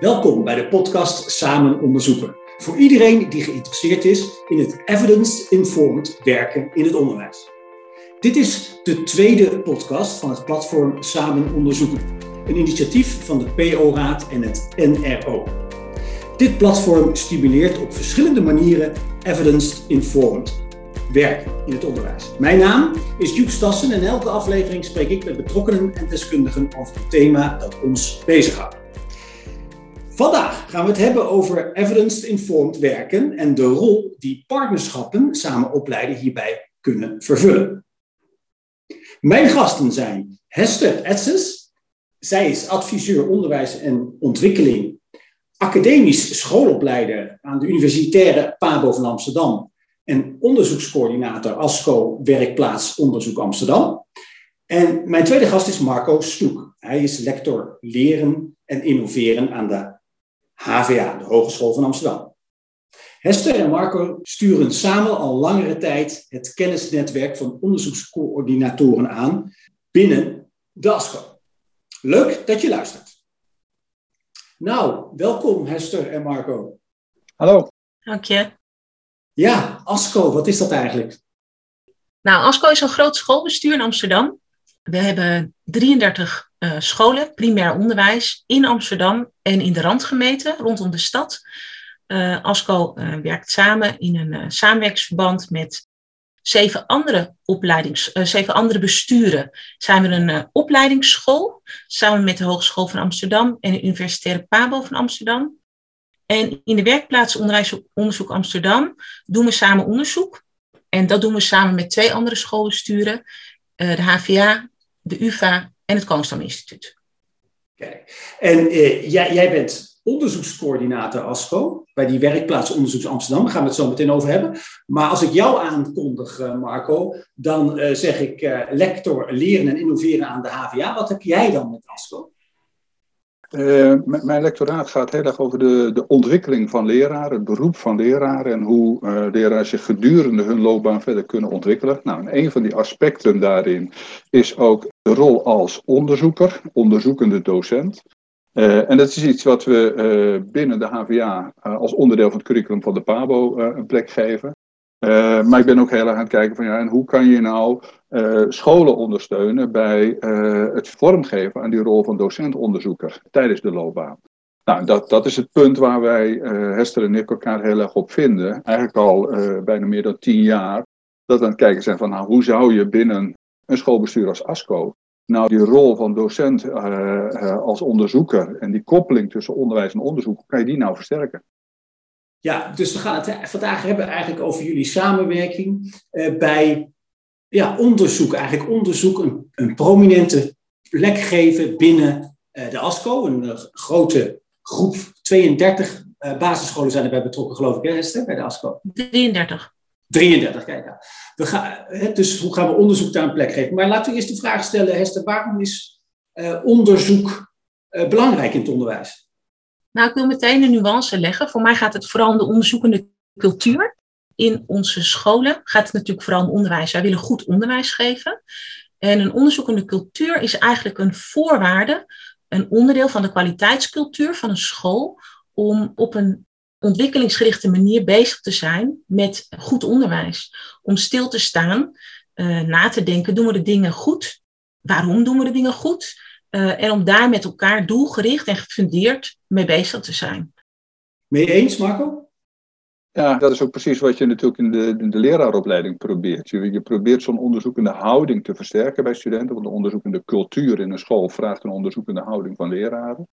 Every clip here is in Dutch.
Welkom bij de podcast Samen Onderzoeken. Voor iedereen die geïnteresseerd is in het evidence-informed werken in het onderwijs. Dit is de tweede podcast van het platform Samen Onderzoeken, een initiatief van de PO-raad en het NRO. Dit platform stimuleert op verschillende manieren evidence-informed werken in het onderwijs. Mijn naam is Joep Stassen en elke aflevering spreek ik met betrokkenen en deskundigen over het thema dat ons bezighoudt. Vandaag gaan we het hebben over evidence-informed werken en de rol die partnerschappen samen opleiden hierbij kunnen vervullen. Mijn gasten zijn Hester Etzes. Zij is adviseur onderwijs en ontwikkeling, academisch schoolopleider aan de Universitaire PABO van Amsterdam en onderzoekscoördinator ASCO Werkplaats Onderzoek Amsterdam. En mijn tweede gast is Marco Stoek. Hij is lector leren en innoveren aan de HVA, de Hogeschool van Amsterdam. Hester en Marco sturen samen al langere tijd het kennisnetwerk van onderzoekscoördinatoren aan binnen de ASCO. Leuk dat je luistert. Nou, welkom Hester en Marco. Hallo. Dank je. Ja, ASCO, wat is dat eigenlijk? Nou, ASCO is een groot schoolbestuur in Amsterdam. We hebben 33 uh, scholen, primair onderwijs, in Amsterdam en in de randgemeenten rondom de stad. Uh, ASCO uh, werkt samen in een samenwerkingsverband met zeven andere opleidings, zeven andere besturen. Zijn we een opleidingsschool samen met de Hogeschool van Amsterdam en de Universitaire PABO van Amsterdam. En in de werkplaats Onderwijs Amsterdam doen we samen onderzoek. En dat doen we samen met twee andere schoolbesturen, de HVA, de UvA en het Koonstam Instituut. Kijk, en eh, jij, jij bent onderzoekscoördinator ASCO bij die werkplaats Onderzoeks Amsterdam. Daar gaan we het zo meteen over hebben. Maar als ik jou aankondig, uh, Marco, dan uh, zeg ik lector leren en innoveren aan de HVA. Wat heb jij dan met ASCO? Uh, mijn lectoraat gaat heel erg over de, de ontwikkeling van leraren, het beroep van leraren en hoe uh, leraren zich gedurende hun loopbaan verder kunnen ontwikkelen. Nou, en een van die aspecten daarin is ook de rol als onderzoeker, onderzoekende docent. Uh, en dat is iets wat we binnen de HVA als onderdeel van het curriculum van de PABO een plek geven. Uh, maar ik ben ook heel erg aan het kijken van ja, en hoe kan je nou uh, scholen ondersteunen bij uh, het vormgeven aan die rol van docent-onderzoeker tijdens de loopbaan. Nou, dat, dat is het punt waar wij, Hester en ik, elkaar heel erg op vinden. Eigenlijk al bijna meer dan tien jaar. Dat we aan het kijken zijn van nou, hoe zou je binnen een schoolbestuur als ASCO nou die rol van docent als onderzoeker en die koppeling tussen onderwijs en onderzoek, hoe kan je die nou versterken? Ja, dus we gaan het vandaag hebben eigenlijk over jullie samenwerking uh, bij ja, onderzoek. Eigenlijk onderzoek een, een prominente plek geven binnen uh, de ASCO. Een uh, grote groep, 32 basisscholen zijn erbij betrokken, geloof ik, hè Hester, bij de ASCO? 33. 33, kijk. Ja. We gaan, dus hoe gaan we onderzoek daar een plek geven? Maar laten we eerst de vraag stellen, Hester, waarom is onderzoek belangrijk in het onderwijs? Nou, ik wil meteen een nuance leggen. Voor mij gaat het vooral om de onderzoekende cultuur. In onze scholen gaat het natuurlijk vooral om onderwijs. Wij willen goed onderwijs geven. En een onderzoekende cultuur is eigenlijk een voorwaarde, een onderdeel van de kwaliteitscultuur van een school, om op een ontwikkelingsgerichte manier bezig te zijn met goed onderwijs. Om stil te staan, uh, na te denken, doen we de dingen goed? Waarom doen we de dingen goed? Uh, en om daar met elkaar doelgericht en gefundeerd mee bezig te zijn. Mee eens, Marco? Ja, dat is ook precies wat je natuurlijk in de, in de leraaropleiding probeert. Je, je probeert zo'n onderzoekende houding te versterken bij studenten, want de onderzoekende cultuur in een school vraagt een onderzoekende houding van leraren.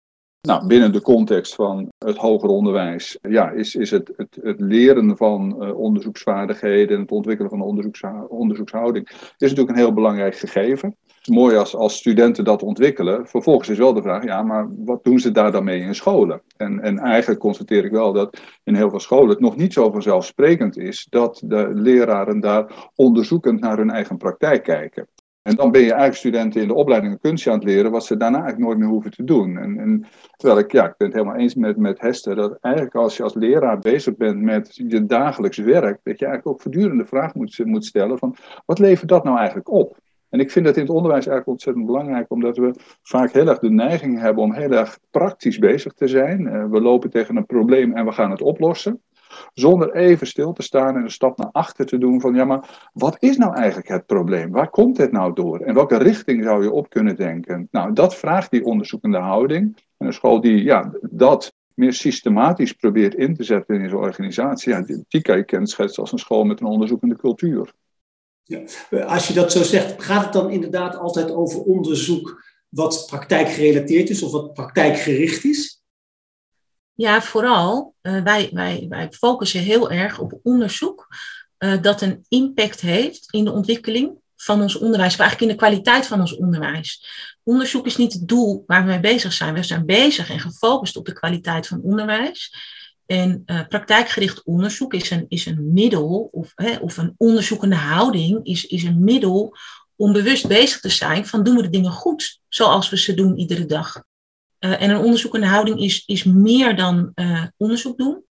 Nou, binnen de context van het hoger onderwijs ja, is, is het, het, het leren van uh, onderzoeksvaardigheden en het ontwikkelen van onderzoeks, onderzoekshouding is natuurlijk een heel belangrijk gegeven is mooi als, als studenten dat ontwikkelen. Vervolgens is wel de vraag, ja, maar wat doen ze daar dan mee in scholen? En, en eigenlijk constateer ik wel dat in heel veel scholen het nog niet zo vanzelfsprekend is dat de leraren daar onderzoekend naar hun eigen praktijk kijken. En dan ben je eigenlijk studenten in de opleiding een kunstje aan het leren, wat ze daarna eigenlijk nooit meer hoeven te doen. En, en, terwijl ik, ja, ik ben het helemaal eens met, met Hester, dat eigenlijk als je als leraar bezig bent met je dagelijks werk, dat je eigenlijk ook voortdurend de vraag moet, moet stellen van, wat levert dat nou eigenlijk op? En ik vind dat in het onderwijs eigenlijk ontzettend belangrijk, omdat we vaak heel erg de neiging hebben om heel erg praktisch bezig te zijn. Uh, we lopen tegen een probleem en we gaan het oplossen. Zonder even stil te staan en een stap naar achter te doen van ja, maar wat is nou eigenlijk het probleem? Waar komt het nou door? En welke richting zou je op kunnen denken? Nou, dat vraagt die onderzoekende houding. En een school die ja, dat meer systematisch probeert in te zetten in zijn organisatie, ja, die, die kan je kenschetsen als een school met een onderzoekende cultuur. Ja. Als je dat zo zegt, gaat het dan inderdaad altijd over onderzoek wat praktijkgerelateerd is of wat praktijkgericht is? Ja, vooral. Uh, wij, wij, wij focussen heel erg op onderzoek uh, dat een impact heeft in de ontwikkeling van ons onderwijs, of eigenlijk in de kwaliteit van ons onderwijs. Onderzoek is niet het doel waar we mee bezig zijn. We zijn bezig en gefocust op de kwaliteit van onderwijs. En uh, praktijkgericht onderzoek is een, is een middel, of, hè, of een onderzoekende houding is, is een middel om bewust bezig te zijn van doen we de dingen goed, zoals we ze doen iedere dag. Uh, en een onderzoekende houding is, is meer dan uh, onderzoek doen.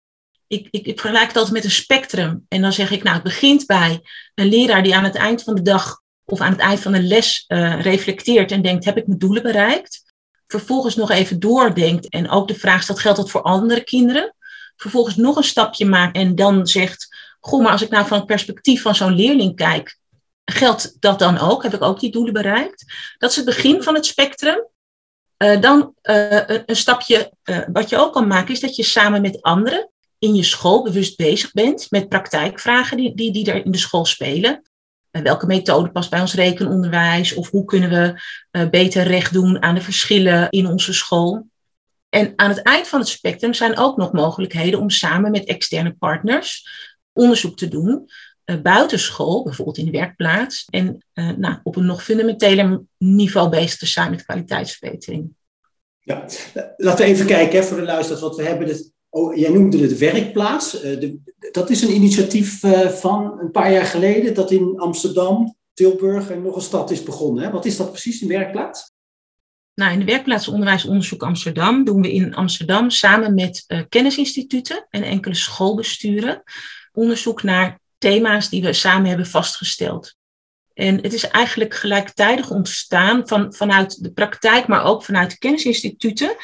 Ik, ik, ik, vergelijk het altijd met een spectrum. En dan zeg ik, nou, het begint bij een leraar die aan het eind van de dag of aan het eind van de les uh, reflecteert en denkt, heb ik mijn doelen bereikt? Vervolgens nog even doordenkt en ook de vraag stelt, geldt dat voor andere kinderen? Vervolgens nog een stapje maakt en dan zegt, goh, maar als ik nou van het perspectief van zo'n leerling kijk, geldt dat dan ook? Heb ik ook die doelen bereikt? Dat is het begin van het spectrum. Uh, dan uh, een, stapje, wat je ook kan maken, is dat je samen met anderen in je school bewust bezig bent met praktijkvragen die, die, die er in de school spelen. En welke methode past bij ons rekenonderwijs? Of hoe kunnen we beter recht doen aan de verschillen in onze school? En aan het eind van het spectrum zijn ook nog mogelijkheden om samen met externe partners onderzoek te doen. Uh, buitenschool, bijvoorbeeld in de werkplaats. En uh, nou, op een nog fundamenteler niveau bezig te zijn met kwaliteitsverbetering. Ja, laten we even kijken hè, voor de luisteraars. Wat we hebben het Oh, jij noemde het werkplaats. De, dat is een initiatief van een paar jaar geleden dat in Amsterdam, Tilburg en nog een stad is begonnen. Hè? Wat is dat precies, een werkplaats? Nou, in de werkplaats Onderwijsonderzoek Amsterdam doen we in Amsterdam samen met uh, kennisinstituten en enkele schoolbesturen onderzoek naar thema's die we samen hebben vastgesteld. En het is eigenlijk gelijktijdig ontstaan van, vanuit de praktijk, maar ook vanuit de kennisinstituten.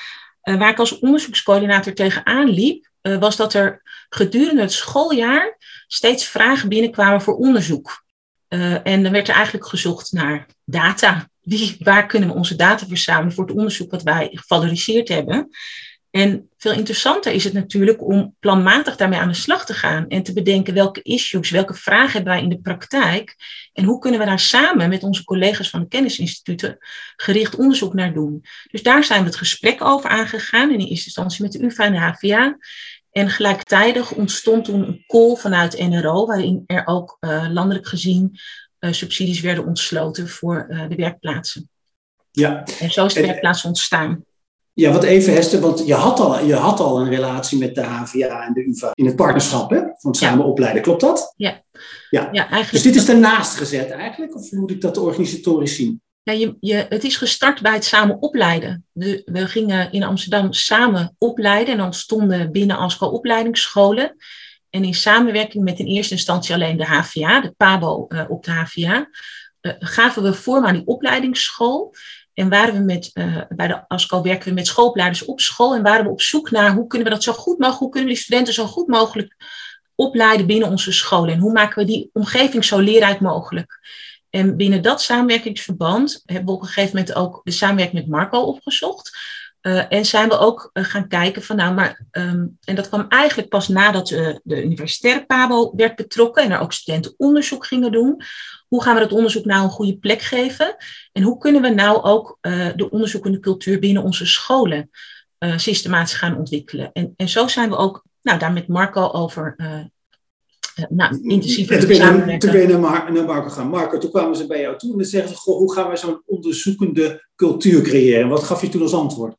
Uh, waar ik als onderzoekscoördinator tegenaan liep, uh, was dat er gedurende het schooljaar steeds vragen binnenkwamen voor onderzoek. Uh, en dan werd er eigenlijk gezocht naar data. Waar kunnen we onze data verzamelen voor het onderzoek wat wij gevaloriseerd hebben? En veel interessanter is het natuurlijk om planmatig daarmee aan de slag te gaan en te bedenken welke issues, welke vragen hebben wij in de praktijk en hoe kunnen we daar samen met onze collega's van de kennisinstituten gericht onderzoek naar doen. Dus daar zijn we het gesprek over aangegaan, in eerste instantie met de UvA en de HVA. En gelijktijdig ontstond toen een call vanuit NRO, waarin er ook uh, landelijk gezien uh, subsidies werden ontsloten voor uh, de werkplaatsen. Ja. En zo is de werkplaats ontstaan. Ja, wat even Hester, want je had, al, je had al een relatie met de HVA en de UvA in het partnerschap hè, van het samen opleiden, klopt dat? Ja. ja. ja eigenlijk dus dit is daarnaast gezet eigenlijk, of moet ik dat organisatorisch zien? Ja, je, je, het is gestart bij het samen opleiden. De, we gingen in Amsterdam samen opleiden en dan stonden binnen ASCO opleidingsscholen. En in samenwerking met in eerste instantie alleen de HVA, de PABO uh, op de HVA, uh, gaven we vorm aan die opleidingsschool. En waren we met, bij de ASCO werken we met schoolopleiders op school en waren we op zoek naar hoe kunnen we dat zo goed mogelijk, hoe kunnen we die studenten zo goed mogelijk opleiden binnen onze scholen en hoe maken we die omgeving zo leerrijk mogelijk. En binnen dat samenwerkingsverband hebben we op een gegeven moment ook de samenwerking met Marco opgezocht. Uh, en zijn we ook uh, gaan kijken van nou, maar, um, en dat kwam eigenlijk pas nadat uh, de universitaire PABO werd betrokken en er ook studenten onderzoek gingen doen. Hoe gaan we dat onderzoek nou een goede plek geven? En hoe kunnen we nou ook de onderzoekende cultuur binnen onze scholen systematisch gaan ontwikkelen? En, en zo zijn we ook nou, daar met Marco over nou, intensief en toen ben, je, toen ben je naar, naar Marco gaan. Marco, toen kwamen ze bij jou toe en dan zeggen ze, goh, hoe gaan wij zo'n onderzoekende cultuur creëren? Wat gaf je toen als antwoord?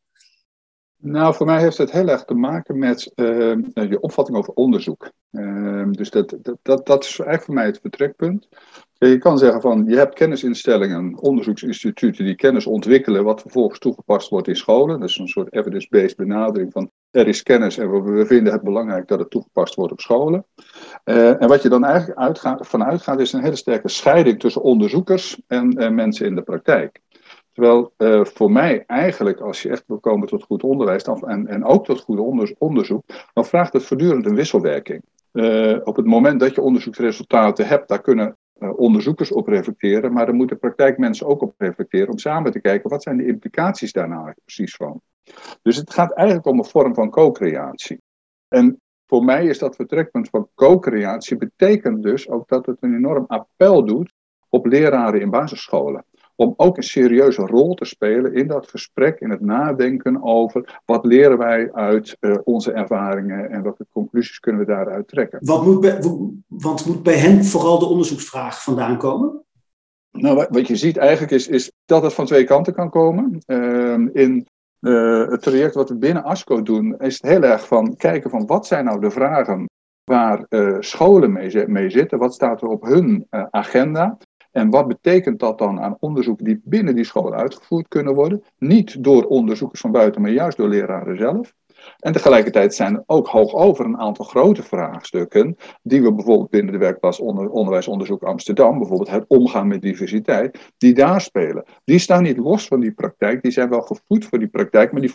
Nou, voor mij heeft het heel erg te maken met uh, je opvatting over onderzoek. Uh, dus dat, dat, dat, dat is eigenlijk voor mij het vertrekpunt. Je kan zeggen van, je hebt kennisinstellingen, onderzoeksinstituten die kennis ontwikkelen, wat vervolgens toegepast wordt in scholen. Dat is een soort evidence-based benadering van, er is kennis en we vinden het belangrijk dat het toegepast wordt op scholen. Uh, en wat je dan eigenlijk uitgaat, van uitgaat, is een hele sterke scheiding tussen onderzoekers en mensen in de praktijk. Terwijl uh, voor mij eigenlijk, als je echt wil komen tot goed onderwijs dan, en, en ook tot goed onderzoek, dan vraagt het voortdurend een wisselwerking. Uh, op het moment dat je onderzoeksresultaten hebt, daar kunnen onderzoekers op reflecteren, maar daar moeten praktijkmensen ook op reflecteren om samen te kijken wat zijn de implicaties daar nou precies van. Dus het gaat eigenlijk om een vorm van co-creatie. En voor mij is dat vertrekpunt van co-creatie betekent dus ook dat het een enorm appel doet op leraren in basisscholen om ook een serieuze rol te spelen in dat gesprek, in het nadenken over wat leren wij uit uh, onze ervaringen en welke conclusies kunnen we daaruit trekken. Wat moet bij, want moet bij hen vooral de onderzoeksvraag vandaan komen? Nou, wat, je ziet eigenlijk is, is dat het van twee kanten kan komen. Uh, in uh, het traject wat we binnen ASCO doen, is het heel erg van kijken van wat zijn nou de vragen waar uh, scholen mee, mee, zitten, wat staat er op hun agenda. En wat betekent dat dan aan onderzoeken die binnen die school uitgevoerd kunnen worden? Niet door onderzoekers van buiten, maar juist door leraren zelf. En tegelijkertijd zijn er ook hoog over een aantal grote vraagstukken, die we bijvoorbeeld binnen de werkplaats onder, Onderwijsonderzoek Amsterdam, bijvoorbeeld het omgaan met diversiteit, die daar spelen. Die staan niet los van die praktijk, die zijn wel gevoed voor die praktijk, maar die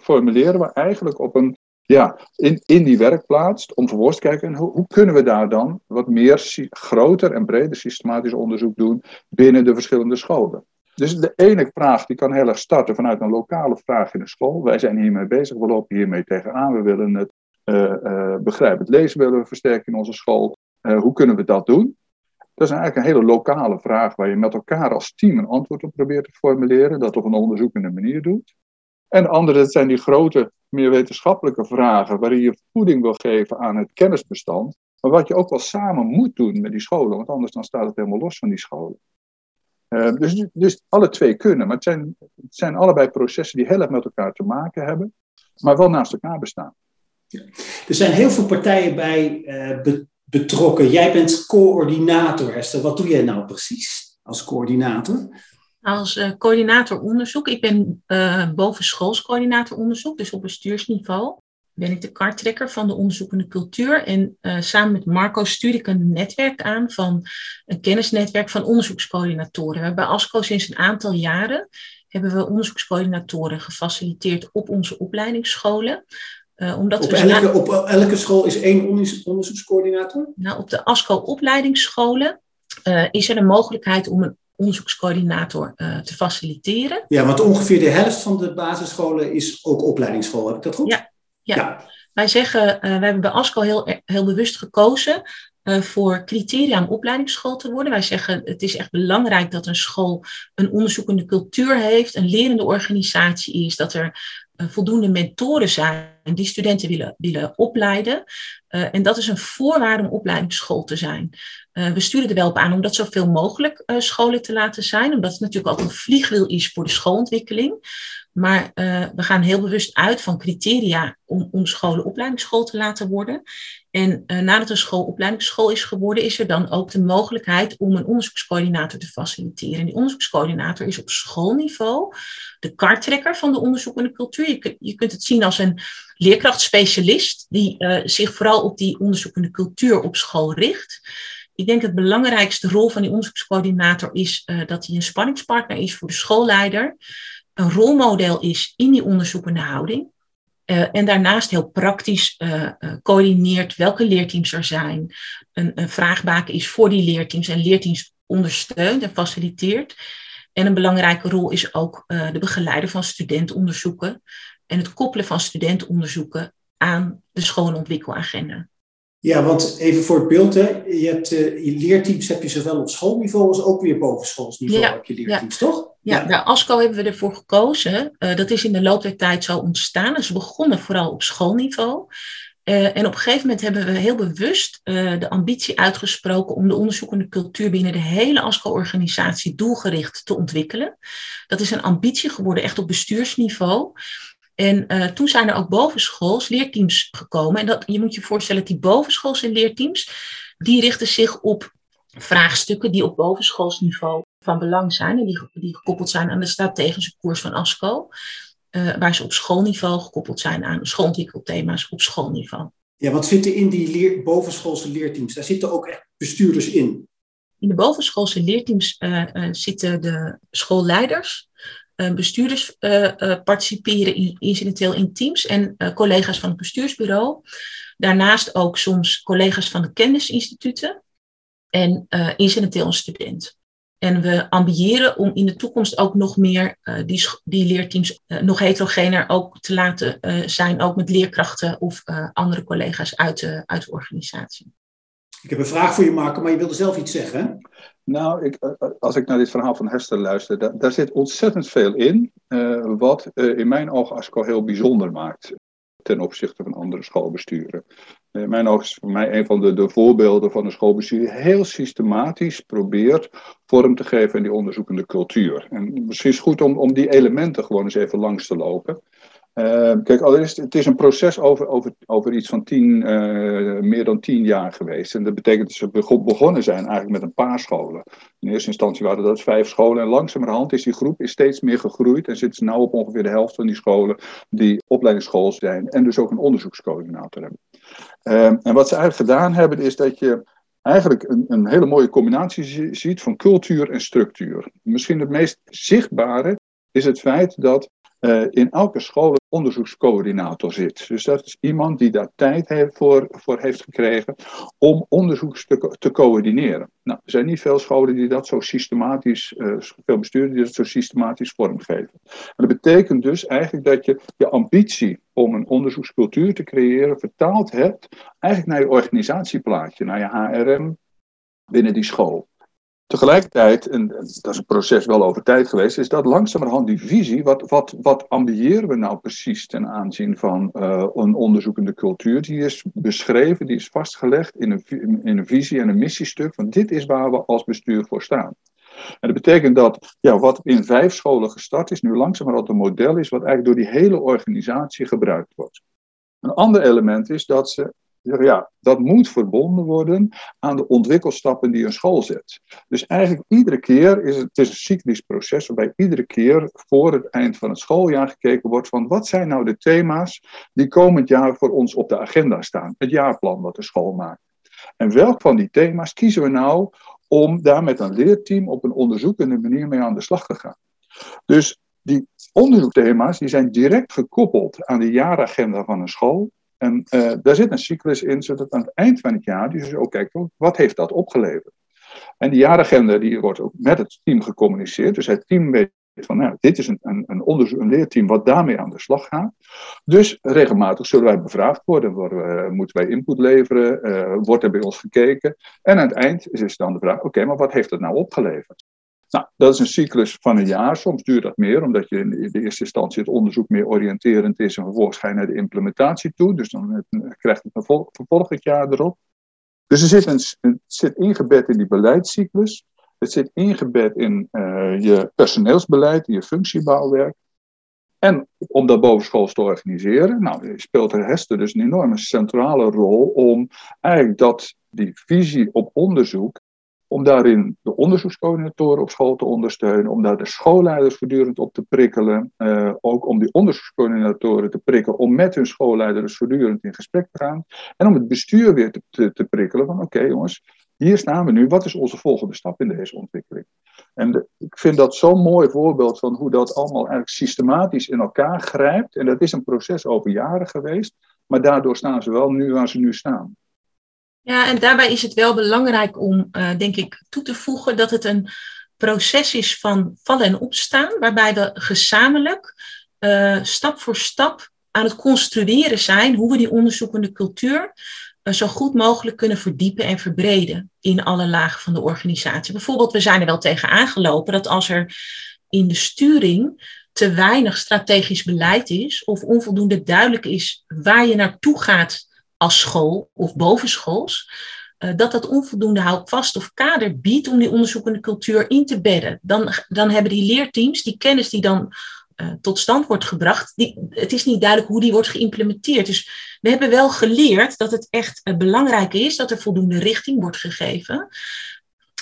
formuleren we eigenlijk op een ja, in, in die werkplaats, om vervolgens te kijken, hoe, kunnen we daar dan wat meer groter en breder systematisch onderzoek doen binnen de verschillende scholen. Dus de ene vraag die kan heel erg starten vanuit een lokale vraag in de school. Wij zijn hiermee bezig, we lopen hiermee tegenaan, we willen het uh, uh, begrijpend lezen willen we versterken in onze school. Uh, hoe kunnen we dat doen? Dat is eigenlijk een hele lokale vraag waar je met elkaar als team een antwoord op probeert te formuleren, dat op een onderzoekende manier doet. En de andere, zijn die grote, meer wetenschappelijke vragen, waarin je voeding wil geven aan het kennisbestand. Maar wat je ook wel samen moet doen met die scholen, want anders dan staat het helemaal los van die scholen. Uh, dus, dus alle twee kunnen, maar het zijn, het zijn allebei processen die heel erg met elkaar te maken hebben, maar wel naast elkaar bestaan. Ja. Er zijn heel veel partijen bij uh, betrokken. Jij bent coördinator, Hester. Wat doe jij nou precies als coördinator? Als uh, coördinator onderzoek. Ik ben uh, bovenschoolscoördinator onderzoek, dus op bestuursniveau. Ben ik de karttrekker van de onderzoekende cultuur. En uh, samen met Marco stuur ik een netwerk aan van een kennisnetwerk van onderzoekscoördinatoren. We hebben ASCO sinds een aantal jaren hebben we onderzoekscoördinatoren gefaciliteerd op onze opleidingsscholen. Uh, omdat op, we elke, op elke school is één onderzoekscoördinator? Nou, op de ASCO-opleidingsscholen uh, is er de mogelijkheid om een onderzoekscoördinator uh, te faciliteren. Ja, want ongeveer de helft van de basisscholen is ook opleidingsschool. Heb ik dat goed? Ja, ja. ja. wij zeggen, uh, wij hebben bij ASCO heel, heel bewust gekozen uh, voor criteria om opleidingsschool te worden. Wij zeggen, het is echt belangrijk dat een school een onderzoekende cultuur heeft, een lerende organisatie is, dat er voldoende mentoren zijn die studenten willen, willen opleiden. Uh, en dat is een voorwaarde om opleidingsschool te zijn. Uh, we sturen er wel op aan om dat zoveel mogelijk scholen te laten zijn, omdat het natuurlijk ook een vliegwiel is voor de schoolontwikkeling. Maar we gaan heel bewust uit van criteria om, om scholen opleidingsschool te laten worden. En nadat een school opleidingsschool is geworden, is er dan ook de mogelijkheid om een onderzoekscoördinator te faciliteren. En die onderzoekscoördinator is op schoolniveau de karttrekker van de onderzoekende cultuur. Je, je kunt het zien als een leerkrachtspecialist die uh, zich vooral op die onderzoekende cultuur op school richt. Ik denk dat de belangrijkste rol van die onderzoekscoördinator is dat hij een spanningspartner is voor de schoolleider, een rolmodel is in die onderzoekende houding. Uh, en daarnaast heel praktisch coördineert welke leerteams er zijn, een, een vraagbaken is voor die leerteams en leerteams ondersteunt en faciliteert. En een belangrijke rol is ook de begeleider van studentonderzoeken en het koppelen van studentenonderzoeken aan de schoolontwikkelagenda. Ja, want even voor het beeld, hè. Je, hebt, uh, je leerteams heb je zowel op schoolniveau als ook weer bovenschoolsniveau ja, heb je leerteams, ja. toch? Ja, bij ASCO hebben we ervoor gekozen. Uh, dat is in de loop der tijd zo ontstaan. Dus we begonnen vooral op schoolniveau. Uh, en op een gegeven moment hebben we heel bewust de ambitie uitgesproken om de onderzoekende cultuur binnen de hele ASCO-organisatie doelgericht te ontwikkelen. Dat is een ambitie geworden, echt op bestuursniveau. En toen zijn er ook bovenschools leerteams gekomen. En dat, je moet je voorstellen, die bovenschoolse leerteams, die richten zich op vraagstukken die op bovenschoolsniveau van belang zijn. En die, die gekoppeld zijn aan de strategische koers van ASCO. Uh, waar ze op schoolniveau gekoppeld zijn aan schoolontwikkelthema's op schoolniveau. Ja, wat zitten in die leer, bovenschoolse leerteams? Daar zitten ook echt bestuurders in. In de bovenschoolse leerteams uh, uh, zitten de schoolleiders, bestuurders participeren in, incidenteel in teams en collega's van het bestuursbureau. Daarnaast ook soms collega's van de kennisinstituten en incidenteel een student. En we ambiëren om in de toekomst ook nog meer uh, die, die leerteams uh, nog heterogener ook te laten uh, zijn, ook met leerkrachten of andere collega's uit de, uit de organisatie. Ik heb een vraag voor je, Marco, maar je wilde zelf iets zeggen. Nou, ik, als ik naar dit verhaal van Hester luister, daar, daar zit ontzettend veel in, wat in mijn ogen ASCO heel bijzonder maakt ten opzichte van andere schoolbesturen. In mijn ogen is voor mij een van de, de voorbeelden van een schoolbestuur die heel systematisch probeert vorm te geven aan die onderzoekende cultuur. En misschien is het goed om, om die elementen gewoon eens even langs te lopen. Uh, kijk, allereerst, het is een proces over, over, over iets van tien, uh, meer dan tien jaar geweest. En dat betekent dat ze begonnen zijn eigenlijk met een paar scholen. In eerste instantie waren dat vijf scholen. En langzamerhand is die groep is steeds meer gegroeid. En zitten ze nu op ongeveer de helft van die scholen die opleidingsschool zijn. En dus ook een onderzoekscoördinator hebben. Uh, en wat ze eigenlijk gedaan hebben, is dat je eigenlijk een, een hele mooie combinatie ziet van cultuur en structuur. Misschien het meest zichtbare is het feit dat uh, in elke school een onderzoekscoördinator zit. Dus dat is iemand die daar tijd heeft voor, voor heeft gekregen om onderzoek te, coördineren. Nou, er zijn niet veel scholen die dat zo systematisch, uh, veel besturen die dat zo systematisch vormgeven. En dat betekent dus eigenlijk dat je je ambitie om een onderzoekscultuur te creëren vertaald hebt eigenlijk naar je organisatieplaatje, naar je HRM binnen die school. Tegelijkertijd, en dat is een proces wel over tijd geweest, is dat langzamerhand die visie, wat, wat, wat ambiëren we nou precies ten aanzien van uh, een onderzoekende cultuur, die is beschreven, die is vastgelegd in een, in een visie en een missiestuk van dit is waar we als bestuur voor staan. En dat betekent dat ja, wat in vijf scholen gestart is, nu langzamerhand een model is wat eigenlijk door die hele organisatie gebruikt wordt. Een ander element is dat ze ja, dat moet verbonden worden aan de ontwikkelstappen die een school zet. Dus eigenlijk iedere keer is het, het is een cyclisch proces waarbij iedere keer voor het eind van het schooljaar gekeken wordt van wat zijn nou de thema's die komend jaar voor ons op de agenda staan. Het jaarplan wat de school maakt. En welk van die thema's kiezen we nou om daar met een leerteam op een onderzoekende manier mee aan de slag te gaan. Dus die onderzoekthema's die zijn direct gekoppeld aan de jaaragenda van een school. En uh, daar zit een cyclus in, zodat aan het eind van het jaar, dus ook kijkt, wat heeft dat opgeleverd? En die jaaragenda die wordt ook met het team gecommuniceerd. Dus het team weet van, nou, dit is een, een, een, onderzoek, een leerteam wat daarmee aan de slag gaat. Dus regelmatig zullen wij bevraagd worden, worden uh, moeten wij input leveren, uh, wordt er bij ons gekeken. En aan het eind is dan de vraag, oké, maar wat heeft dat nou opgeleverd? Nou, dat is een cyclus van een jaar. Soms duurt dat meer, omdat je in de eerste instantie het onderzoek meer oriënterend is en vervolgens ga je naar de implementatie toe. Dus dan krijgt het een vervolgend jaar erop. Dus er zit een, het zit ingebed in die beleidscyclus. Het zit ingebed in uh, je personeelsbeleid, in je functiebouwwerk. En om dat bovenschools te organiseren, nou, speelt Hester dus een enorme centrale rol om eigenlijk dat, die visie op onderzoek om daarin de onderzoekscoördinatoren op school te ondersteunen, om daar de schoolleiders voortdurend op te prikkelen, uh, ook om die onderzoekscoördinatoren te prikkelen, om met hun schoolleiders voortdurend in gesprek te gaan, en om het bestuur weer te, te, prikkelen van oké jongens, hier staan we nu, wat is onze volgende stap in deze ontwikkeling? En ik vind dat zo'n mooi voorbeeld van hoe dat allemaal eigenlijk systematisch in elkaar grijpt, en dat is een proces over jaren geweest, maar daardoor staan ze wel nu waar ze nu staan. Ja, en daarbij is het wel belangrijk om, uh, denk ik, toe te voegen dat het een proces is van vallen en opstaan, waarbij we gezamenlijk uh, stap voor stap aan het construeren zijn hoe we die onderzoekende cultuur uh, zo goed mogelijk kunnen verdiepen en verbreden in alle lagen van de organisatie. Bijvoorbeeld, we zijn er wel tegen aangelopen dat als er in de sturing te weinig strategisch beleid is of onvoldoende duidelijk is waar je naartoe gaat als school of bovenschools, uh, dat dat onvoldoende houvast of kader biedt om die onderzoekende cultuur in te bedden. Dan, dan hebben die leerteams die kennis die dan tot stand wordt gebracht, die, het is niet duidelijk hoe die wordt geïmplementeerd. Dus we hebben wel geleerd dat het echt belangrijk is dat er voldoende richting wordt gegeven.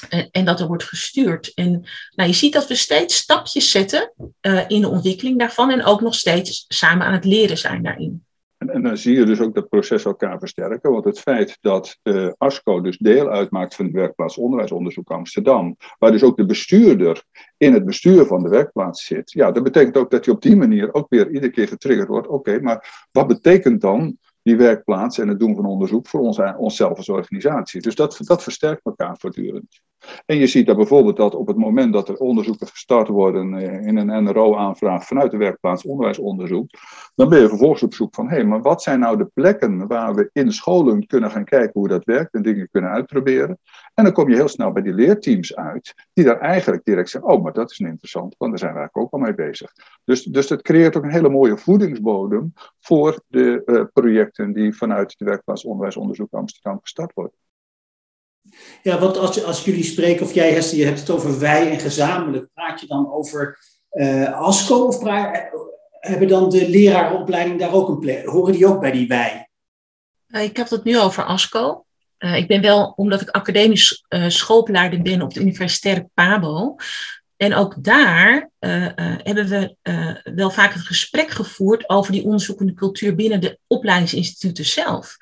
En, en, dat er wordt gestuurd. En nou, je ziet dat we steeds stapjes zetten in de ontwikkeling daarvan en ook nog steeds samen aan het leren zijn daarin. En, en, dan zie je dus ook dat proces elkaar versterken. Want het feit dat uh, ASCO dus deel uitmaakt van het werkplaats onderwijsonderzoek Amsterdam, waar dus ook de bestuurder in het bestuur van de werkplaats zit, ja, dat betekent ook dat je op die manier ook weer iedere keer getriggerd wordt. Oké, maar wat betekent dan die werkplaats en het doen van onderzoek voor ons, onszelf als organisatie. Dus dat, dat versterkt elkaar voortdurend. En je ziet dat bijvoorbeeld dat op het moment dat er onderzoeken gestart worden eh, in een NRO-aanvraag vanuit de werkplaats onderwijsonderzoek, dan ben je vervolgens op zoek van, hé, hey, maar wat zijn nou de plekken waar we in scholen kunnen gaan kijken hoe dat werkt en dingen kunnen uitproberen. En dan kom je heel snel bij die leerteams uit, die daar eigenlijk direct zeggen, oh, maar dat is interessant, want daar zijn we eigenlijk ook al mee bezig. Dus, dus dat creëert ook een hele mooie voedingsbodem voor de uh, projecten die vanuit de werkplaats onderwijsonderzoek Amsterdam gestart worden. Ja, want als, als jullie spreken, of jij je hebt het over wij en gezamenlijk, praat je dan over uh, ASCO of praat, hebben dan de lerarenopleiding daar ook een plek? Horen die ook bij die wij? Uh, ik heb het nu over ASCO. Uh, ik ben wel, omdat ik academisch schoolbeleider ben op de universitaire PABO, en ook daar uh, uh, hebben we uh, wel vaak het gesprek gevoerd over die onderzoekende cultuur binnen de opleidingsinstituten zelf.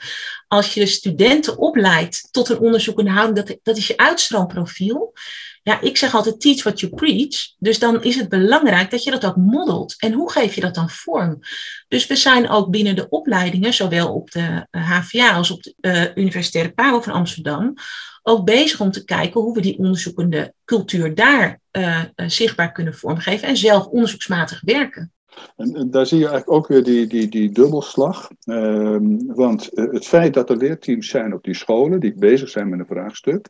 Als je studenten opleidt tot een onderzoekende houding, dat, dat is je uitstroomprofiel. Ja, ik zeg altijd teach what you preach. Dus dan is het belangrijk dat je dat ook modelt. En hoe geef je dat dan vorm? Dus we zijn ook binnen de opleidingen, zowel op de HVA als op de Universitaire PABO van Amsterdam, ook bezig om te kijken hoe we die onderzoekende cultuur daar uh, zichtbaar kunnen vormgeven en zelf onderzoeksmatig werken. En daar zie je eigenlijk ook weer die, die, die dubbelslag. Ehm, want eh, het feit dat er leerteams zijn op die scholen die bezig zijn met een vraagstuk.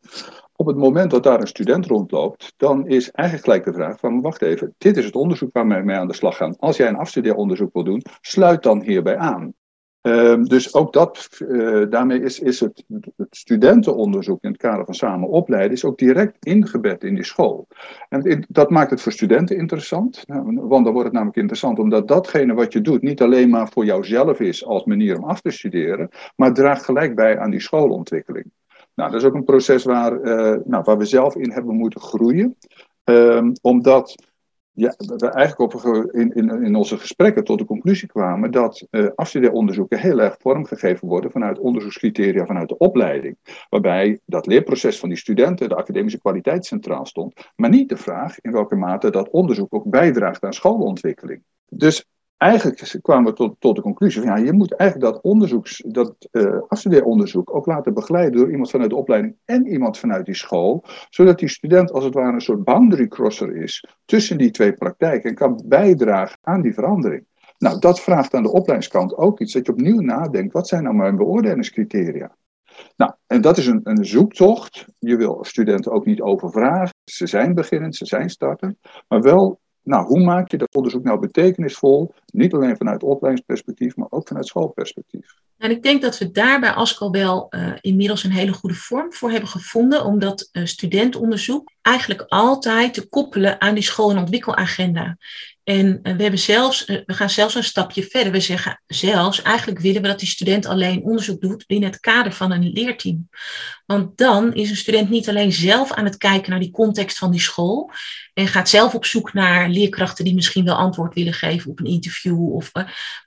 Op het moment dat daar een student rondloopt, dan is eigenlijk gelijk de vraag van wacht even, dit is het onderzoek waar mee aan de slag gaan. Als jij een afstudeeronderzoek wil doen, sluit dan hierbij aan. Ehm, dus ook dat, uh, daarmee is, is het, studentenonderzoek in het kader van samen opleiden, is ook direct ingebed in die school. En dat maakt het voor studenten interessant, nou, want dan wordt het namelijk interessant omdat datgene wat je doet niet alleen maar voor jouzelf is als manier om af te studeren, maar draagt gelijk bij aan die schoolontwikkeling. Nou, dat is ook een proces waar, uh, nou, waar we zelf in hebben moeten groeien, um, omdat ja, we eigenlijk op, in, in, in onze gesprekken tot de conclusie kwamen dat uh, afstudeeronderzoeken heel erg vormgegeven worden vanuit onderzoekscriteria vanuit de opleiding. Waarbij dat leerproces van die studenten, de academische kwaliteit centraal stond, maar niet de vraag in welke mate dat onderzoek ook bijdraagt aan schoolontwikkeling. Dus eigenlijk kwamen we tot, tot de conclusie van ja, je moet eigenlijk dat onderzoeks, dat uh, afstudeeronderzoek ook laten begeleiden door iemand vanuit de opleiding en iemand vanuit die school, zodat die student als het ware een soort boundary crosser is tussen die twee praktijken en kan bijdragen aan die verandering. Nou, dat vraagt aan de opleidingskant ook iets, dat je opnieuw nadenkt, wat zijn nou mijn beoordelingscriteria? Nou, en dat is een, een zoektocht. Je wil studenten ook niet overvragen. Ze zijn beginnend, ze zijn startend, maar wel nou, hoe maak je dat onderzoek nou betekenisvol? Niet alleen vanuit opleidingsperspectief, maar ook vanuit schoolperspectief. En ik denk dat we daar bij ASCO wel uh, inmiddels een hele goede vorm voor hebben gevonden, omdat uh, studentonderzoek eigenlijk altijd te koppelen aan die school- en ontwikkelagenda. En uh, we, hebben zelfs, we gaan zelfs een stapje verder. We zeggen zelfs, eigenlijk willen we dat die student alleen onderzoek doet in het kader van een leerteam. Want dan is een student niet alleen zelf aan het kijken naar die context van die school en gaat zelf op zoek naar leerkrachten die misschien wel antwoord willen geven op een interview. Of,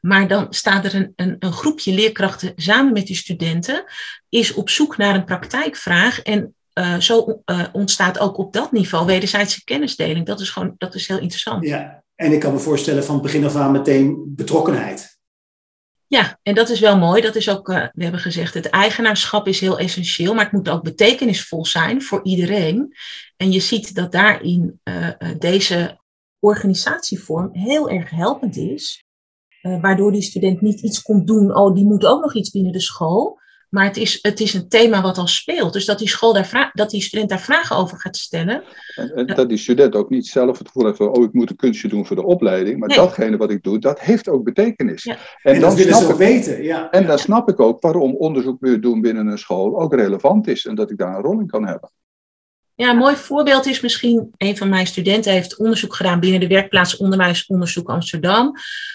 maar dan staat er een, een, een groepje leerkrachten samen met die studenten is op zoek naar een praktijkvraag. En uh, zo uh, ontstaat ook op dat niveau wederzijdse kennisdeling. Dat is gewoon dat is heel interessant. Ja, en ik kan me voorstellen van begin af aan meteen betrokkenheid. Ja, en dat is wel mooi. Dat is ook, uh, we hebben gezegd, het eigenaarschap is heel essentieel, maar het moet ook betekenisvol zijn voor iedereen. En je ziet dat daarin deze organisatievorm heel erg helpend is. Waardoor die student niet iets komt doen, oh, die moet ook nog iets binnen de school. Maar het is, het is een thema wat al speelt. Dus dat die, school daar dat die student daar vragen over gaat stellen. En, en dat die student ook niet zelf het gevoel heeft van, oh, ik moet een kunstje doen voor de opleiding. Maar nee. datgene wat ik doe, dat heeft ook betekenis. Ja. En, en, dan willen ze ook weten. Ja. En dan snap ik ook waarom onderzoek doen binnen een school ook relevant is. En dat ik daar een rol in kan hebben. Ja, een mooi voorbeeld is misschien, een van mijn studenten heeft onderzoek gedaan binnen de werkplaats Onderwijsonderzoek Amsterdam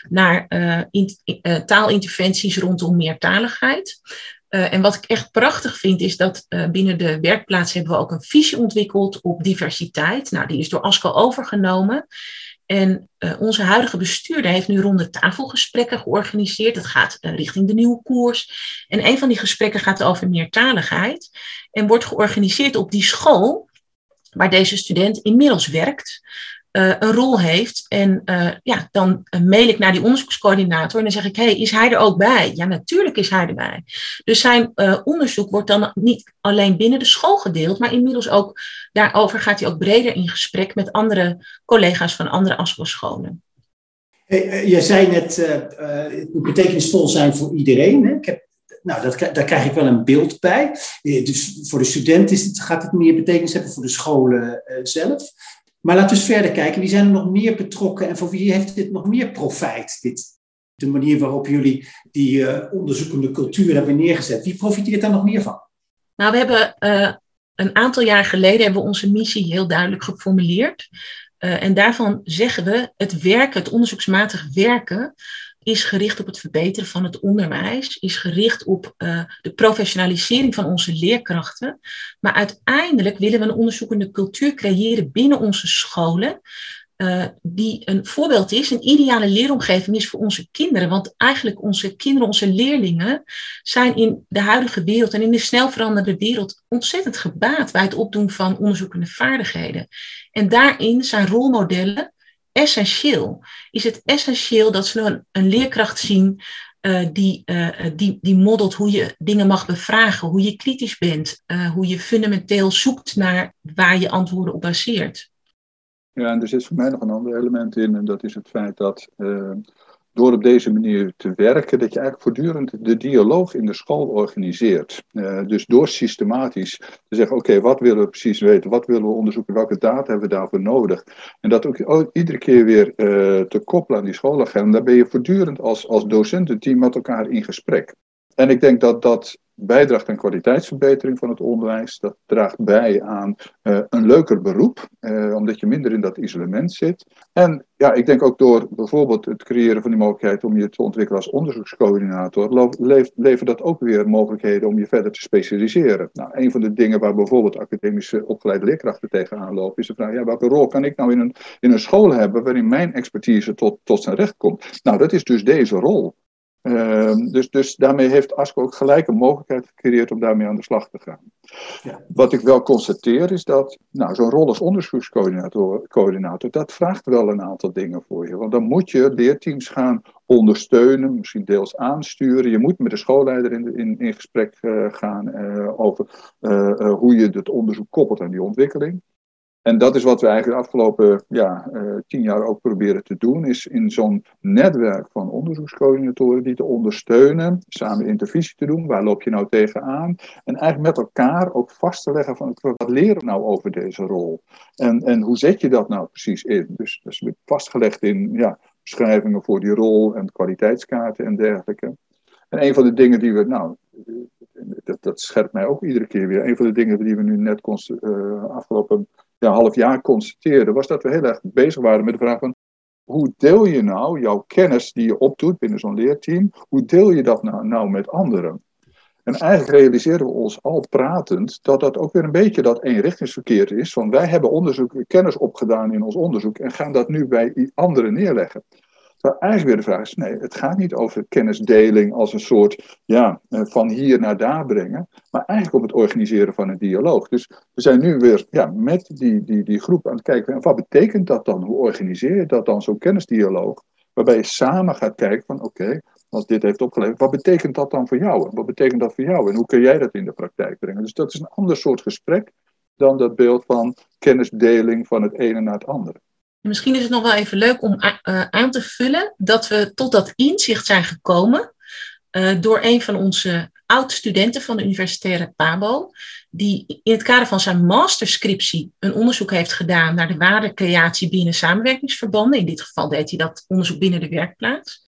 naar uh, taalinterventies rondom meertaligheid. Uh, en wat ik echt prachtig vind, is dat uh, binnen de werkplaats hebben we ook een visie ontwikkeld op diversiteit. Nou, die is door ASCO overgenomen. En uh, onze huidige bestuurder heeft nu ronde tafelgesprekken georganiseerd. Dat gaat richting de nieuwe koers. En een van die gesprekken gaat over meertaligheid. En wordt georganiseerd op die school waar deze student inmiddels werkt. Uh, een rol heeft. En ja, dan mail ik naar die onderzoekscoördinator en dan zeg ik: hey, is hij er ook bij? Ja, natuurlijk is hij erbij. Dus zijn onderzoek wordt dan niet alleen binnen de school gedeeld, maar inmiddels ook daarover gaat hij ook breder in gesprek met andere collega's van andere ASCO-scholen. Jij zei net, het moet betekenisvol zijn voor iedereen. Hè? Ik heb, nou, dat, daar krijg ik wel een beeld bij. Dus voor de student is het, gaat het meer betekenis hebben, voor de scholen zelf. Maar laten we eens verder kijken. Wie zijn er nog meer betrokken en voor wie heeft dit nog meer profijt? Dit, de manier waarop jullie die onderzoekende cultuur hebben neergezet. Wie profiteert daar nog meer van? Nou, we hebben een aantal jaar geleden hebben we onze missie heel duidelijk geformuleerd. Uh, en daarvan zeggen we, het werken, het onderzoeksmatig werken, is gericht op het verbeteren van het onderwijs, is gericht op uh, de professionalisering van onze leerkrachten. Maar uiteindelijk willen we een onderzoekende cultuur creëren binnen onze scholen, uh, die een voorbeeld is, een ideale leeromgeving is voor onze kinderen. Want eigenlijk onze kinderen, onze leerlingen, zijn in de huidige wereld en in de snel veranderende wereld ontzettend gebaat bij het opdoen van onderzoekende vaardigheden. En daarin zijn rolmodellen essentieel. Is het essentieel dat ze een, een leerkracht zien uh, die, uh, die, die modelt hoe je dingen mag bevragen, hoe je kritisch bent, hoe je fundamenteel zoekt naar waar je antwoorden op baseert. Ja, en er zit voor mij nog een ander element in, en dat is het feit dat door op deze manier te werken, dat je eigenlijk voortdurend de dialoog in de school organiseert. Uh, dus door systematisch te zeggen, oké, wat willen we precies weten, wat willen we onderzoeken, welke data hebben we daarvoor nodig. En dat ook iedere keer weer uh, te koppelen aan die schoolagenda, daar ben je voortdurend als, als docententeam met elkaar in gesprek. En ik denk dat dat bijdraagt aan kwaliteitsverbetering van het onderwijs. Dat draagt bij aan uh, een leuker beroep, uh, omdat je minder in dat isolement zit. En ja, ik denk ook door bijvoorbeeld het creëren van die mogelijkheid om je te ontwikkelen als onderzoekscoördinator, levert dat ook weer mogelijkheden om je verder te specialiseren. Nou, een van de dingen waar bijvoorbeeld academische opgeleide leerkrachten tegenaan lopen, is de vraag, ja, welke rol kan ik nou in een, in een school hebben waarin mijn expertise tot, tot zijn recht komt? Nou, dat is dus deze rol. Uh, dus, dus daarmee heeft ASCO ook gelijk een mogelijkheid gecreëerd om daarmee aan de slag te gaan. Ja. Wat ik wel constateer is dat nou, zo'n rol als onderzoekscoördinator, coördinator, dat vraagt wel een aantal dingen voor je. Want dan moet je leerteams gaan ondersteunen, misschien deels aansturen. Je moet met de schoolleider in, in, in gesprek uh, gaan uh, over uh, hoe je het onderzoek koppelt aan die ontwikkeling. En dat is wat we eigenlijk de afgelopen ja, uh, tien jaar ook proberen te doen, is in zo'n netwerk van onderzoekscoördinatoren die te ondersteunen, samen intervisie te doen, waar loop je nou tegenaan, en eigenlijk met elkaar ook vast te leggen van wat leren we nou over deze rol, en, en hoe zet je dat nou precies in. Dus dat is vastgelegd in ja, beschrijvingen voor die rol en kwaliteitskaarten en dergelijke. En een van de dingen die we, nou, dat, dat scherpt mij ook iedere keer weer, een van de dingen die we nu net uh, afgelopen ja, half jaar constateerden, was dat we heel erg bezig waren met de vraag van hoe deel je nou jouw kennis die je opdoet binnen zo'n leerteam, hoe deel je dat nou, nou met anderen? En eigenlijk realiseren we ons al pratend dat dat ook weer een beetje dat eenrichtingsverkeer is. Van wij hebben onderzoek, kennis opgedaan in ons onderzoek en gaan dat nu bij anderen neerleggen. Maar eigenlijk weer de vraag is, nee, het gaat niet over kennisdeling als een soort, ja, eh, van hier naar daar brengen, maar eigenlijk om het organiseren van een dialoog. Dus we zijn nu weer ja, met die, die, die groep aan het kijken, wat betekent dat dan? Hoe organiseer je dat dan, zo'n kennisdialoog? Waarbij je samen gaat kijken van, oké, als dit heeft opgeleverd, wat betekent dat dan voor jou? Wat betekent dat voor jou? En hoe kun jij dat in de praktijk brengen? Dus dat is een ander soort gesprek dan dat beeld van kennisdeling van het ene naar het andere. Misschien is het nog wel even leuk om uh, aan te vullen dat we tot dat inzicht zijn gekomen uh, door een van onze oud-studenten van de universitaire PABO, die in het kader van zijn masterscriptie een onderzoek heeft gedaan naar de waardecreatie binnen samenwerkingsverbanden. In dit geval deed hij dat onderzoek binnen de werkplaats.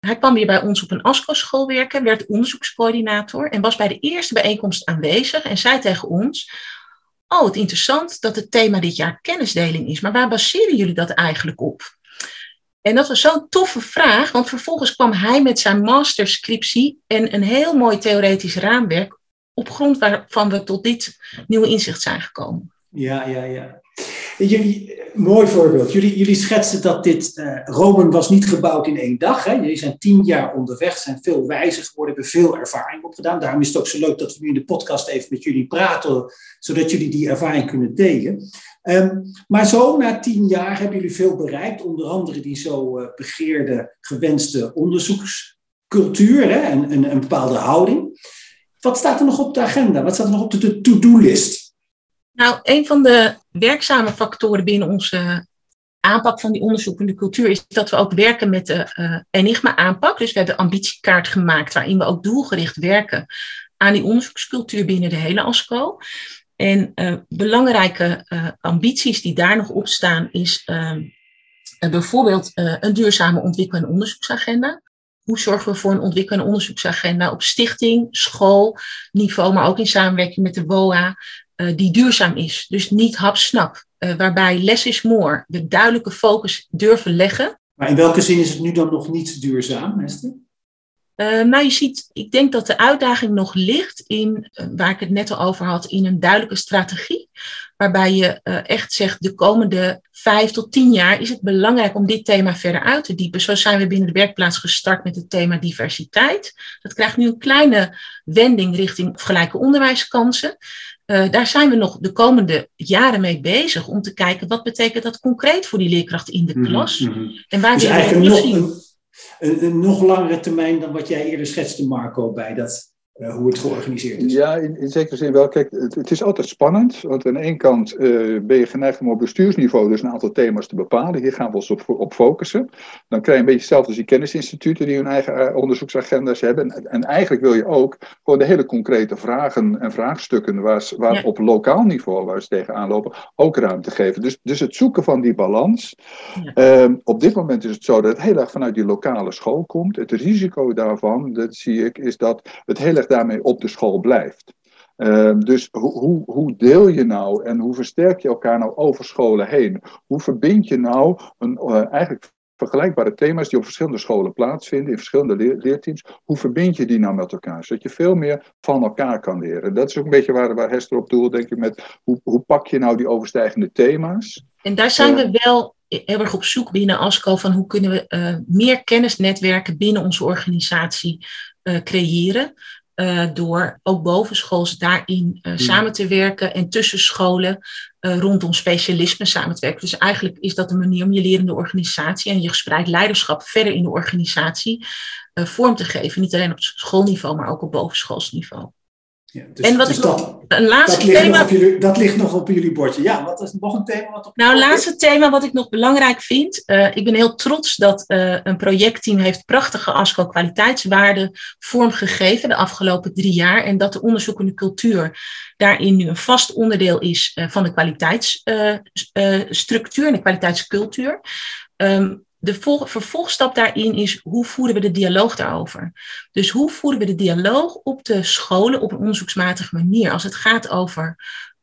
Hij kwam weer bij ons op een ASCO-school werken, werd onderzoekscoördinator en was bij de eerste bijeenkomst aanwezig en zei tegen ons: oh, het interessant dat het thema dit jaar kennisdeling is, maar waar baseren jullie dat eigenlijk op? En dat was zo'n toffe vraag, want vervolgens kwam hij met zijn masterscriptie en een heel mooi theoretisch raamwerk op grond waarvan we tot dit nieuwe inzicht zijn gekomen. Ja, ja, ja. Jullie, mooi voorbeeld. Jullie, jullie schetsen dat dit, uh, Rome was niet gebouwd in één dag. Hè? Jullie zijn tien jaar onderweg, zijn veel wijzer geworden, hebben veel ervaring opgedaan. Daarom is het ook zo leuk dat we nu in de podcast even met jullie praten, zodat jullie die ervaring kunnen delen. Um, maar zo na tien jaar hebben jullie veel bereikt, onder andere die zo uh, begeerde, gewenste onderzoekscultuur hè? En, en een bepaalde houding. Wat staat er nog op de agenda? Wat staat er nog op de to-do-list? Nou, een van de werkzame factoren binnen onze aanpak van die onderzoekende cultuur is dat we ook werken met de uh, Enigma-aanpak. Dus we hebben ambitiekaart gemaakt waarin we ook doelgericht werken aan die onderzoekscultuur binnen de hele ASCO. En uh, belangrijke uh, ambities die daar nog op staan is ehm, bijvoorbeeld een duurzame ontwikkel- en onderzoeksagenda. Hoe zorgen we voor een ontwikkel- en onderzoeksagenda op stichting, schoolniveau, maar ook in samenwerking met de WOA, uh, die duurzaam is. Dus niet hapsnap, uh, waarbij less is more, de duidelijke focus durven leggen. Maar in welke zin is het nu dan nog niet duurzaam, Esther? Uh, nou, je ziet, ik denk dat de uitdaging nog ligt in, waar ik het net al over had, in een duidelijke strategie. Waarbij je echt zegt, de komende vijf tot tien jaar is het belangrijk om dit thema verder uit te diepen. Zo zijn we binnen de werkplaats gestart met het thema diversiteit. Dat krijgt nu een kleine wending richting gelijke onderwijskansen. Uh, daar zijn we nog de komende jaren mee bezig om te kijken wat betekent dat concreet voor die leerkracht in de mhm, klas. Mm -hmm. En waar dus eigenlijk nog een, een, een, nog langere termijn dan wat jij eerder schetste, Marco, bij dat uh, hoe het georganiseerd is. Ja, in, in zekere zin wel. Kijk, het, het, is altijd spannend. Want aan de ene kant uh, ben je geneigd om op bestuursniveau dus een aantal thema's te bepalen. Hier gaan we ons op, op focussen. Dan krijg je een beetje hetzelfde als die kennisinstituten die hun eigen uh, onderzoeksagenda's hebben. En, en, eigenlijk wil je ook gewoon de hele concrete vragen en vraagstukken waar, waar ja. op lokaal niveau waar ze tegenaan lopen, ook ruimte geven. Dus, dus het zoeken van die balans. Ja. Um, op dit moment is het zo dat het heel erg vanuit die lokale school komt. Het risico daarvan, dat zie ik, is dat het heel erg daarmee op de school blijft. Uh, dus hoe, hoe, hoe, deel je nou en hoe versterk je elkaar nou over scholen heen? Hoe verbind je nou een, uh, eigenlijk vergelijkbare thema's die op verschillende scholen plaatsvinden, in verschillende leer leerteams, hoe verbind je die nou met elkaar? Zodat je veel meer van elkaar kan leren. Dat is ook een beetje waar, waar Hester op doelt, denk ik, met hoe, hoe pak je nou die overstijgende thema's? En daar zijn we wel heel erg op zoek binnen ASCO van hoe kunnen we uh, meer kennisnetwerken binnen onze organisatie uh, creëren. Uh, door ook bovenschools daarin uh, samen te werken en tussen scholen uh, rondom specialisme samen te werken. Dus eigenlijk is dat een manier om je lerende organisatie en je gespreid leiderschap verder in de organisatie vorm te geven. Niet alleen op schoolniveau, maar ook op bovenschoolsniveau. Ja, dus, en wat dus ik dat, een laatste dat ligt thema. Nog op jullie, dat ligt nog op jullie bordje. Ja, wat is nog een thema? Wat op nou, laatste is? thema wat ik nog belangrijk vind. Uh, ik ben heel trots dat uh, een projectteam heeft prachtige ASCO kwaliteitswaarden vormgegeven de afgelopen drie jaar. En dat de onderzoekende cultuur daarin nu een vast onderdeel is uh, van de kwaliteitsstructuur en de kwaliteitscultuur. Um, de vervolgstap daarin is hoe voeren we de dialoog daarover? Dus hoe voeren we de dialoog op de scholen op een onderzoeksmatige manier als het gaat over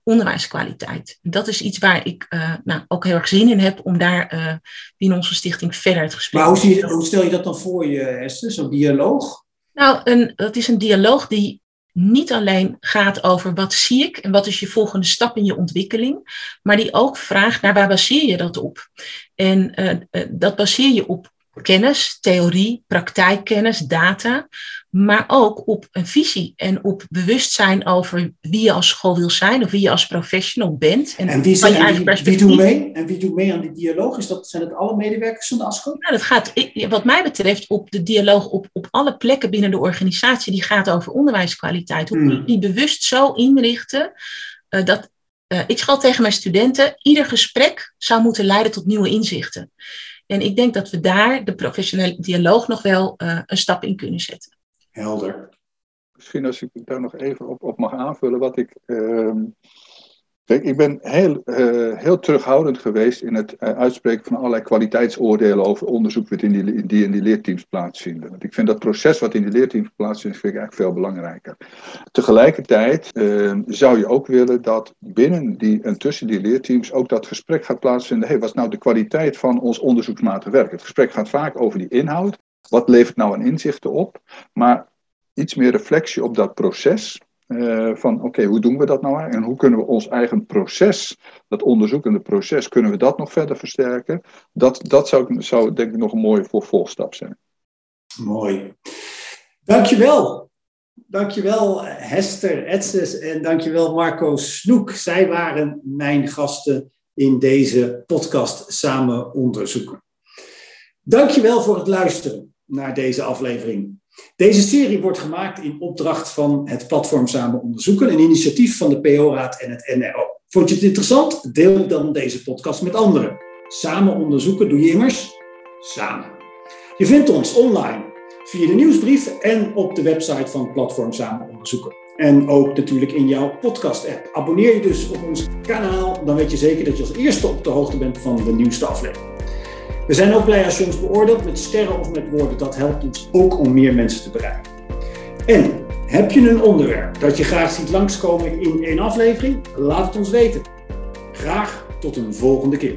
onderwijskwaliteit? Dat is iets waar ik uh, nou, ook heel erg zin in heb om daar uh, binnen onze stichting verder het gesprek Maar hoe, zie je, hoe stel je dat dan voor je, Esther, zo'n dialoog? Nou, een, dat is een dialoog die niet alleen gaat over wat zie ik en wat is je volgende stap in je ontwikkeling, maar die ook vraagt naar waar baseer je dat op. En uh, uh, dat baseer je op kennis, theorie, praktijkkennis, data, maar ook op een visie en op bewustzijn over wie je als school wil zijn of wie je als professional bent. En, en wie, zijn, je eigen wie, wie doet mee? En wie doet mee aan die dialoog? Is dat, zijn het alle medewerkers van de ASCO? Nou, dat gaat, wat mij betreft, op de dialoog op, op alle plekken binnen de organisatie die gaat over onderwijskwaliteit. Hoe hmm. die bewust zo inrichten uh, dat uh, ik schal tegen mijn studenten, ieder gesprek zou moeten leiden tot nieuwe inzichten. En ik denk dat we daar de professionele dialoog nog wel uh, een stap in kunnen zetten. Helder. Misschien als ik daar nog even op, op mag aanvullen, wat ik uh, Kijk, ik ben heel, uh, heel terughoudend geweest in het uh, uitspreken van allerlei kwaliteitsoordelen over onderzoek wat in die, die in die leerteams plaatsvinden. Want ik vind dat proces wat in die leerteams plaatsvindt, eigenlijk veel belangrijker. Tegelijkertijd uh, zou je ook willen dat binnen die en tussen die leerteams ook dat gesprek gaat plaatsvinden. Hey, wat is nou de kwaliteit van ons onderzoeksmatig werk? Het gesprek gaat vaak over die inhoud. Wat levert nou een inzichten op? Maar iets meer reflectie op dat proces. Uh, van oké, hoe doen we dat nou en hoe kunnen we ons eigen proces, dat onderzoekende proces, kunnen we dat nog verder versterken? Dat, dat zou, zou denk ik nog een mooie vervolgstap zijn. Mooi. Dankjewel. Dankjewel Hester Etzes en dankjewel Marco Snoek. Zij waren mijn gasten in deze podcast Samen Onderzoeken. Dankjewel voor het luisteren naar deze aflevering. Deze serie wordt gemaakt in opdracht van het platform Samen Onderzoeken, een initiatief van de PO-raad en het NRO. Vond je het interessant? Deel dan deze podcast met anderen. Samen onderzoeken doe je immers samen. Je vindt ons online via de nieuwsbrief en op de website van platform Samen Onderzoeken. En ook natuurlijk in jouw podcast-app. Abonneer je dus op ons kanaal, dan weet je zeker dat je als eerste op de hoogte bent van de nieuwste aflevering. We zijn ook blij als je ons beoordeelt met sterren of met woorden. Dat helpt ons ook om meer mensen te bereiken. En heb je een onderwerp dat je graag ziet langskomen in een aflevering? Laat het ons weten. Graag tot een volgende keer.